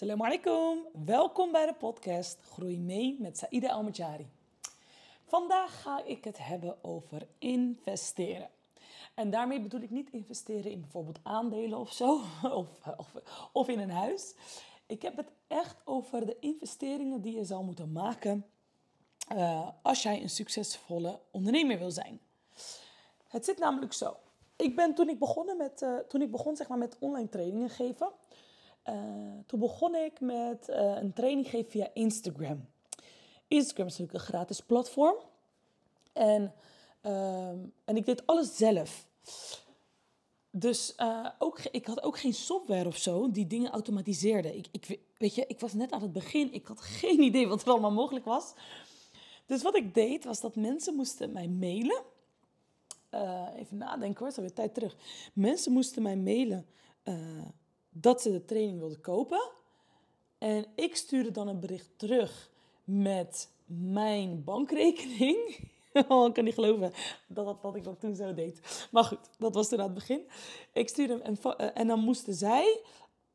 Assalamu alaikum. Welkom bij de podcast Groei mee met Saïda Almajari. Vandaag ga ik het hebben over investeren. En daarmee bedoel ik niet investeren in bijvoorbeeld aandelen of zo, of, of, in een huis. Ik heb het echt over de investeringen die je zal moeten maken uh, als jij een succesvolle ondernemer wil zijn. Het zit namelijk zo. Ik ben toen ik begonnen met, uh, toen ik begon zeg maar met online trainingen geven, toen begon ik met uh, een training geven via Instagram. Instagram is natuurlijk een gratis platform. En, en ik deed alles zelf. Dus ook, ik had ook geen software of zo die dingen automatiseerde. Ik, ik, weet je, ik was net aan het begin. Ik had geen idee wat er allemaal mogelijk was. Dus wat ik deed, was dat mensen moesten mij mailen. Even nadenken hoor, zo weer tijd terug. Mensen moesten mij mailen dat ze de training wilden kopen. En ik stuurde dan een bericht terug met mijn bankrekening. Oh, ik kan niet geloven dat, dat, ik dat toen zo deed. Maar goed, dat was toen aan het begin. Ik stuurde hem en, uh, en dan moesten zij,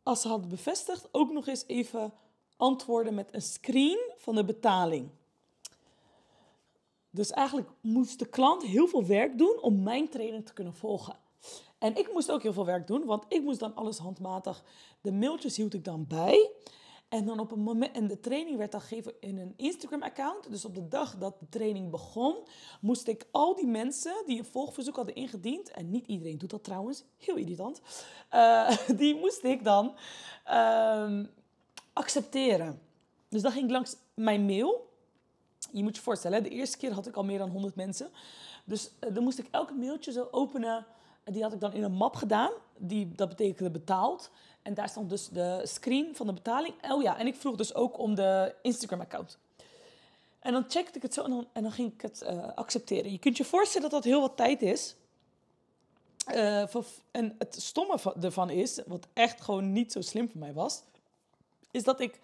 als ze hadden bevestigd, ook nog eens even antwoorden met een screen van de betaling. Dus eigenlijk moest de klant heel veel werk doen om mijn training te kunnen volgen. En ik moest ook heel veel werk doen, want ik moest dan alles handmatig. De mailtjes hield ik dan bij. En dan op een moment, en de training werd dan gegeven in een Instagram-account. Dus op de dag dat de training begon, moest ik al die mensen die een volgverzoek hadden ingediend, en niet iedereen doet dat trouwens, heel irritant, uh, die moest ik dan uh, accepteren. Dus dan ging ik langs mijn mail je moet je voorstellen, de eerste keer had ik al meer dan 100 mensen. Dus uh, dan moest ik elke mailtje zo openen. Die had ik dan in een map gedaan. Die, dat betekende betaald. En daar stond dus de screen van de betaling. Oh ja, en ik vroeg dus ook om de Instagram-account. En dan checkte ik het zo en dan, ging ik het uh, accepteren. Je kunt je voorstellen dat dat heel wat tijd is. Uh, en het stomme ervan is, wat echt gewoon niet zo slim voor mij was, is dat ik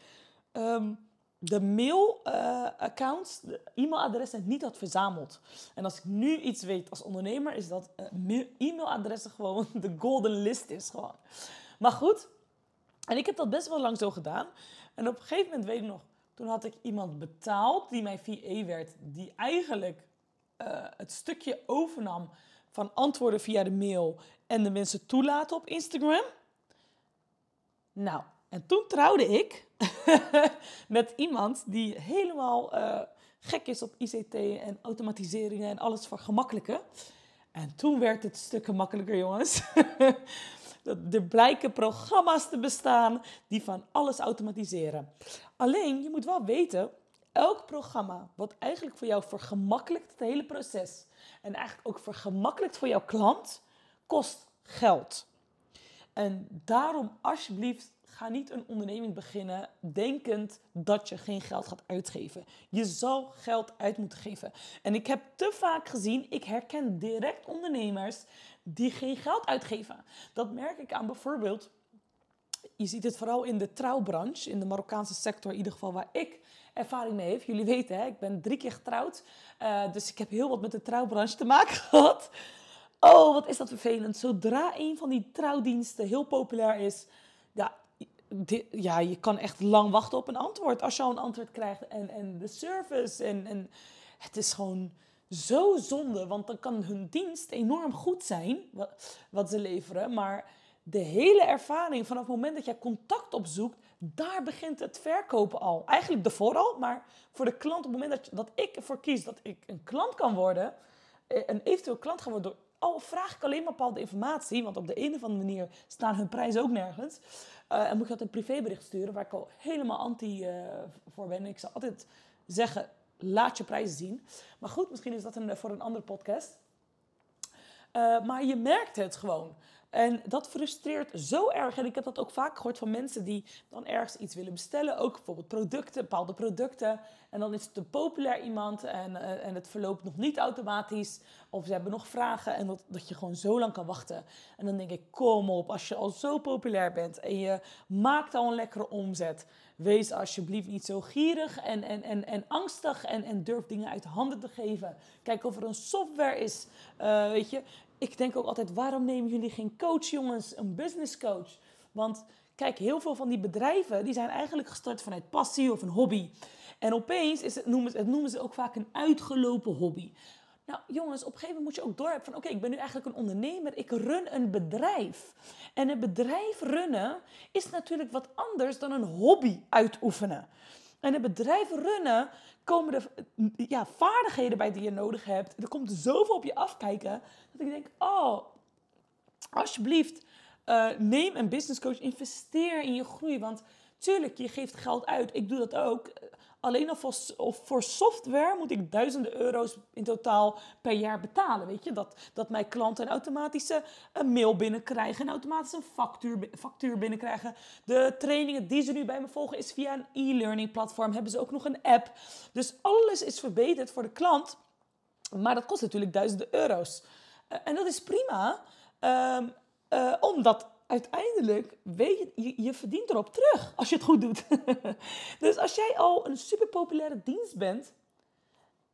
um, de mail-accounts, uh, de e-mailadressen niet had verzameld. En als ik nu iets weet als ondernemer, is dat uh, e-mailadressen gewoon de golden list is gewoon. Maar goed, en ik heb dat best wel lang zo gedaan. En op een gegeven moment weet ik nog, toen had ik iemand betaald die mijn VA werd, die eigenlijk uh, het stukje overnam van antwoorden via de mail en de mensen toelaten op Instagram. Nou, en toen trouwde ik met iemand die helemaal uh, gek is op ICT en automatiseringen en alles voor gemakkelijke. En toen werd het stukken makkelijker, jongens. er blijken programma's te bestaan die van alles automatiseren. Alleen, je moet wel weten, elk programma wat eigenlijk voor jou vergemakkelijkt het hele proces en eigenlijk ook vergemakkelijkt voor jouw klant, kost geld. En daarom alsjeblieft Ga niet een onderneming beginnen denkend dat je geen geld gaat uitgeven. Je zal geld uit moeten geven. En ik heb te vaak gezien, ik herken direct ondernemers die geen geld uitgeven. Dat merk ik aan bijvoorbeeld je ziet het vooral in de trouwbranche, in de Marokkaanse sector, in ieder geval waar ik ervaring mee heb. Jullie weten, hè, ik ben drie keer getrouwd, uh, dus ik heb heel wat met de trouwbranche te maken gehad. Oh, wat is dat vervelend. Zodra een van die trouwdiensten heel populair is, ja, ja, je kan echt lang wachten op een antwoord. Als je al een antwoord krijgt en, en de service. En, en het is gewoon zo zonde, want dan kan hun dienst enorm goed zijn, wat, wat ze leveren. Maar de hele ervaring vanaf het moment dat jij contact opzoekt, daar begint het verkopen al. Eigenlijk ervoor al, maar voor de klant op het moment dat, dat ik ervoor kies dat ik een klant kan worden, eh, een eventueel klant gaan worden door al vraag ik alleen maar bepaalde informatie, want op de een of andere manier staan hun prijzen ook nergens. Uh, en moet je dat een privébericht sturen, waar ik al helemaal anti uh, voor ben. Ik zal altijd zeggen, laat je prijzen zien. Maar goed, misschien is dat een, voor een andere podcast. Maar je merkt het gewoon. En dat frustreert zo erg. En ik heb dat ook vaak gehoord van mensen die dan ergens iets willen bestellen. Ook bijvoorbeeld producten, bepaalde producten. En dan is het een populair iemand en, uh, en het verloopt nog niet automatisch. Of ze hebben nog vragen en dat, dat je gewoon zo lang kan wachten. En dan denk ik, kom op, als je al zo populair bent en je maakt al een lekkere omzet. Wees alsjeblieft niet zo gierig en, en, en, en angstig en, en durf dingen uit handen te geven. Kijk of er een software is, uh, weet je ik denk ook altijd, waarom nemen jullie geen coach, jongens? Een business coach? Want kijk, heel veel van die bedrijven die zijn eigenlijk gestart vanuit passie of een hobby. En opeens is het, noemen, het noemen ze ook vaak een uitgelopen hobby. Nou, jongens, op een gegeven moment moet je ook doorhebben van... oké, ik ben nu eigenlijk een ondernemer, ik run een bedrijf. En een bedrijf runnen is natuurlijk wat anders dan een hobby uitoefenen. En een bedrijf runnen komen er ja, vaardigheden bij die je nodig hebt. Er komt zoveel op je afkijken dat ik denk, oh, alsjeblieft, uh, neem een business coach, investeer in je groei. Want tuurlijk, je geeft geld uit. Ik doe dat ook. Alleen al voor, software moet ik duizenden euro's in totaal per jaar betalen. Weet je, dat, dat mijn klanten een automatische een mail binnenkrijgen, een automatische factuur, factuur binnenkrijgen. De trainingen die ze nu bij me volgen is via een e-learning platform. Hebben ze ook nog een app. Dus alles is verbeterd voor de klant. Maar dat kost natuurlijk duizenden euro's. Uh, en dat is prima. Um, uh, omdat uiteindelijk weet je, je, verdient erop terug als je het goed doet. dus als jij al een super populaire dienst bent,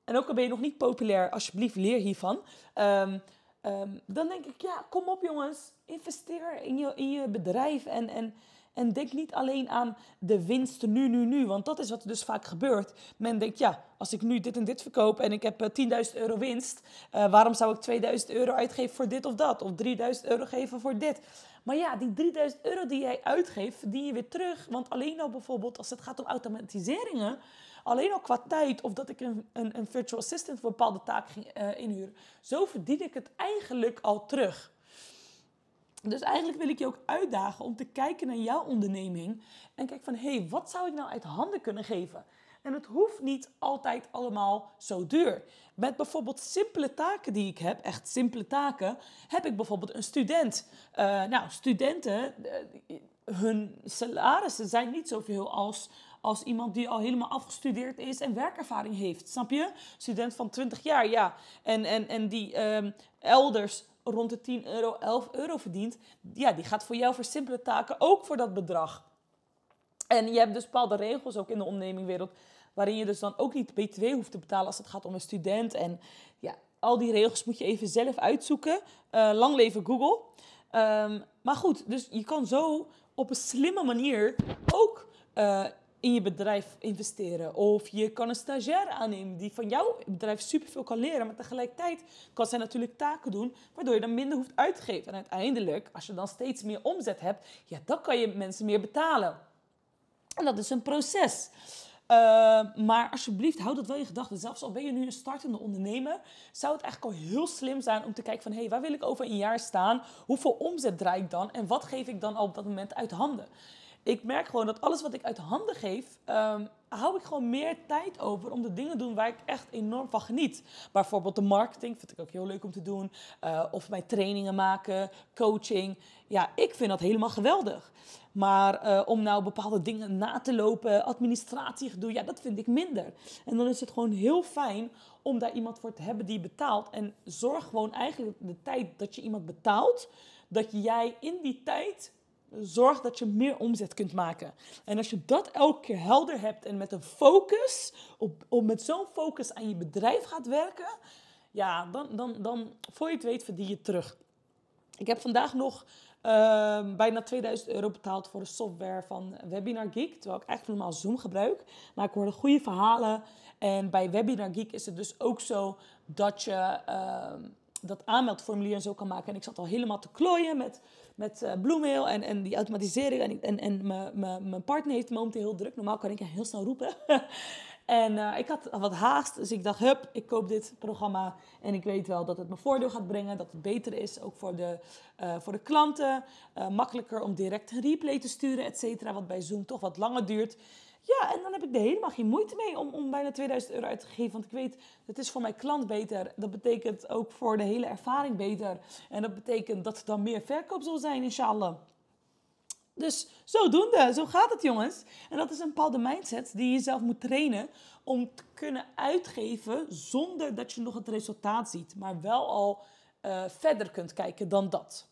en ook al ben je nog niet populair, alsjeblieft leer hiervan. Um, um, dan denk ik, ja, kom op jongens, investeer in je, in je bedrijf en, en, en denk niet alleen aan de winst nu, nu, nu. Want dat is wat er dus vaak gebeurt. Men denkt, ja, als ik nu dit en dit verkoop en ik heb 10.000 eh, euro winst, uh, waarom zou ik 2000 euro uitgeven voor dit of dat? Of 3000 euro geven voor dit? Maar ja, die 3000 euro die jij uitgeeft, verdien je weer terug. Want alleen al bijvoorbeeld als het gaat om automatiseringen, alleen al qua tijd of dat ik een, een, een virtual assistant voor bepaalde taken ging uh, inhuren, zo verdien ik het eigenlijk al terug. Dus eigenlijk wil ik je ook uitdagen om te kijken naar jouw onderneming en kijken van hé, hey, wat zou ik nou uit handen kunnen geven? En het hoeft niet altijd allemaal zo duur. Met bijvoorbeeld simpele taken die ik heb, echt simpele taken, heb ik bijvoorbeeld een student. Uh, nou, studenten, uh, hun salarissen zijn niet zoveel als, als iemand die al helemaal afgestudeerd is en werkervaring heeft. Snap je? Student van 20 jaar, ja. En, en, en die um, elders rond de 10 euro, 11 euro verdient, ja, die gaat voor jou voor simpele taken ook voor dat bedrag. En je hebt dus bepaalde regels ook in de ondernemingwereld, waarin je dus dan ook niet BTW hoeft te betalen als het gaat om een student. En ja, al die regels moet je even zelf uitzoeken. Uh, lang leven Google. Um, maar goed, dus je kan zo op een slimme manier ook uh, in je bedrijf investeren. Of je kan een stagiair aannemen die van jouw bedrijf superveel kan leren. Maar tegelijkertijd kan zij natuurlijk taken doen waardoor je dan minder hoeft uit te geven. En uiteindelijk, als je dan steeds meer omzet hebt, ja, dan kan je mensen meer betalen. En dat is een proces. Uh, maar alsjeblieft, houd dat wel in gedachten. Zelfs al ben je nu een startende ondernemer, zou het eigenlijk al heel slim zijn om te kijken van... hé, hey, waar wil ik over een jaar staan? Hoeveel omzet draai ik dan? En wat geef ik dan al op dat moment uit handen? ik merk gewoon dat alles wat ik uit handen geef, um, hou ik gewoon meer tijd over om de dingen te doen waar ik echt enorm van geniet. Bijvoorbeeld de marketing vind ik ook heel leuk om te doen. Uh, of mijn trainingen maken, coaching. Ja, ik vind dat helemaal geweldig. Maar uh, om nou bepaalde dingen na te lopen, administratie doen, ja, dat vind ik minder. En dan is het gewoon heel fijn om daar iemand voor te hebben die betaalt. En zorg gewoon eigenlijk de tijd dat je iemand betaalt, dat jij in die tijd zorg dat je meer omzet kunt maken. En als je dat elke keer helder hebt en met een focus, op, op met zo'n focus aan je bedrijf gaat werken, ja, dan, dan, dan voor je het weet verdien je terug. Ik heb vandaag nog uh, bijna 2000 euro betaald voor de software van Webinar Geek. Terwijl ik eigenlijk normaal Zoom gebruik. Maar ik hoorde goede verhalen. En bij Webinar Geek is het dus ook zo dat je uh, dat aanmeldformulier en zo kan maken. En ik zat al helemaal te klooien met met uh, Bluemail en, en die automatisering. En, en, en mijn partner heeft momenteel heel druk. Normaal kan ik heel snel roepen. en uh, ik had wat haast, dus ik dacht, hup, ik koop dit programma. En ik weet wel dat het me voordeel gaat brengen, dat het beter is, ook voor de, uh, voor de klanten. makkelijker om direct een replay te sturen, et cetera. Wat bij Zoom toch wat langer duurt. Ja, en dan heb ik er helemaal geen moeite mee om, om bijna 2000 euro uit te geven. Want ik weet, het is voor mijn klant beter. Dat betekent ook voor de hele ervaring beter. En dat betekent dat er dan meer verkoop zal zijn, inshallah. Dus zodoende, zo gaat het jongens. En dat is een bepaalde mindset die je zelf moet trainen om te kunnen uitgeven zonder dat je nog het resultaat ziet. Maar wel al uh, verder kunt kijken dan dat.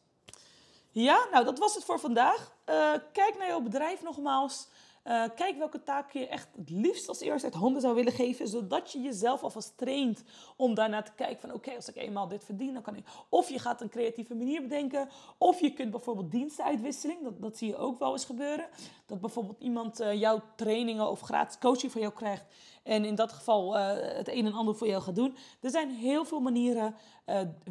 Ja, nou dat was het voor vandaag. eh, kijk naar jouw bedrijf nogmaals. Uh, kijk welke taak je echt het liefst als eerst uit handen zou willen geven, zodat je jezelf alvast traint om daarna te kijken van oké, als ik eenmaal dit verdien, dan kan ik. Of je gaat een creatieve manier bedenken, of je kunt bijvoorbeeld dienstenuitwisseling, dat, dat zie je ook wel eens gebeuren. Dat bijvoorbeeld iemand uh, jouw trainingen of gratis coaching van jou krijgt en in dat geval uh, het een en ander voor jou gaat doen. Er zijn heel veel manieren.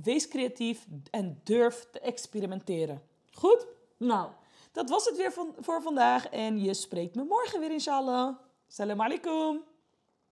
wees creatief en durf te experimenteren. Goed? Nou. Dat was het weer voor vandaag. En je spreekt me morgen weer, inshallah. Salam alaikum.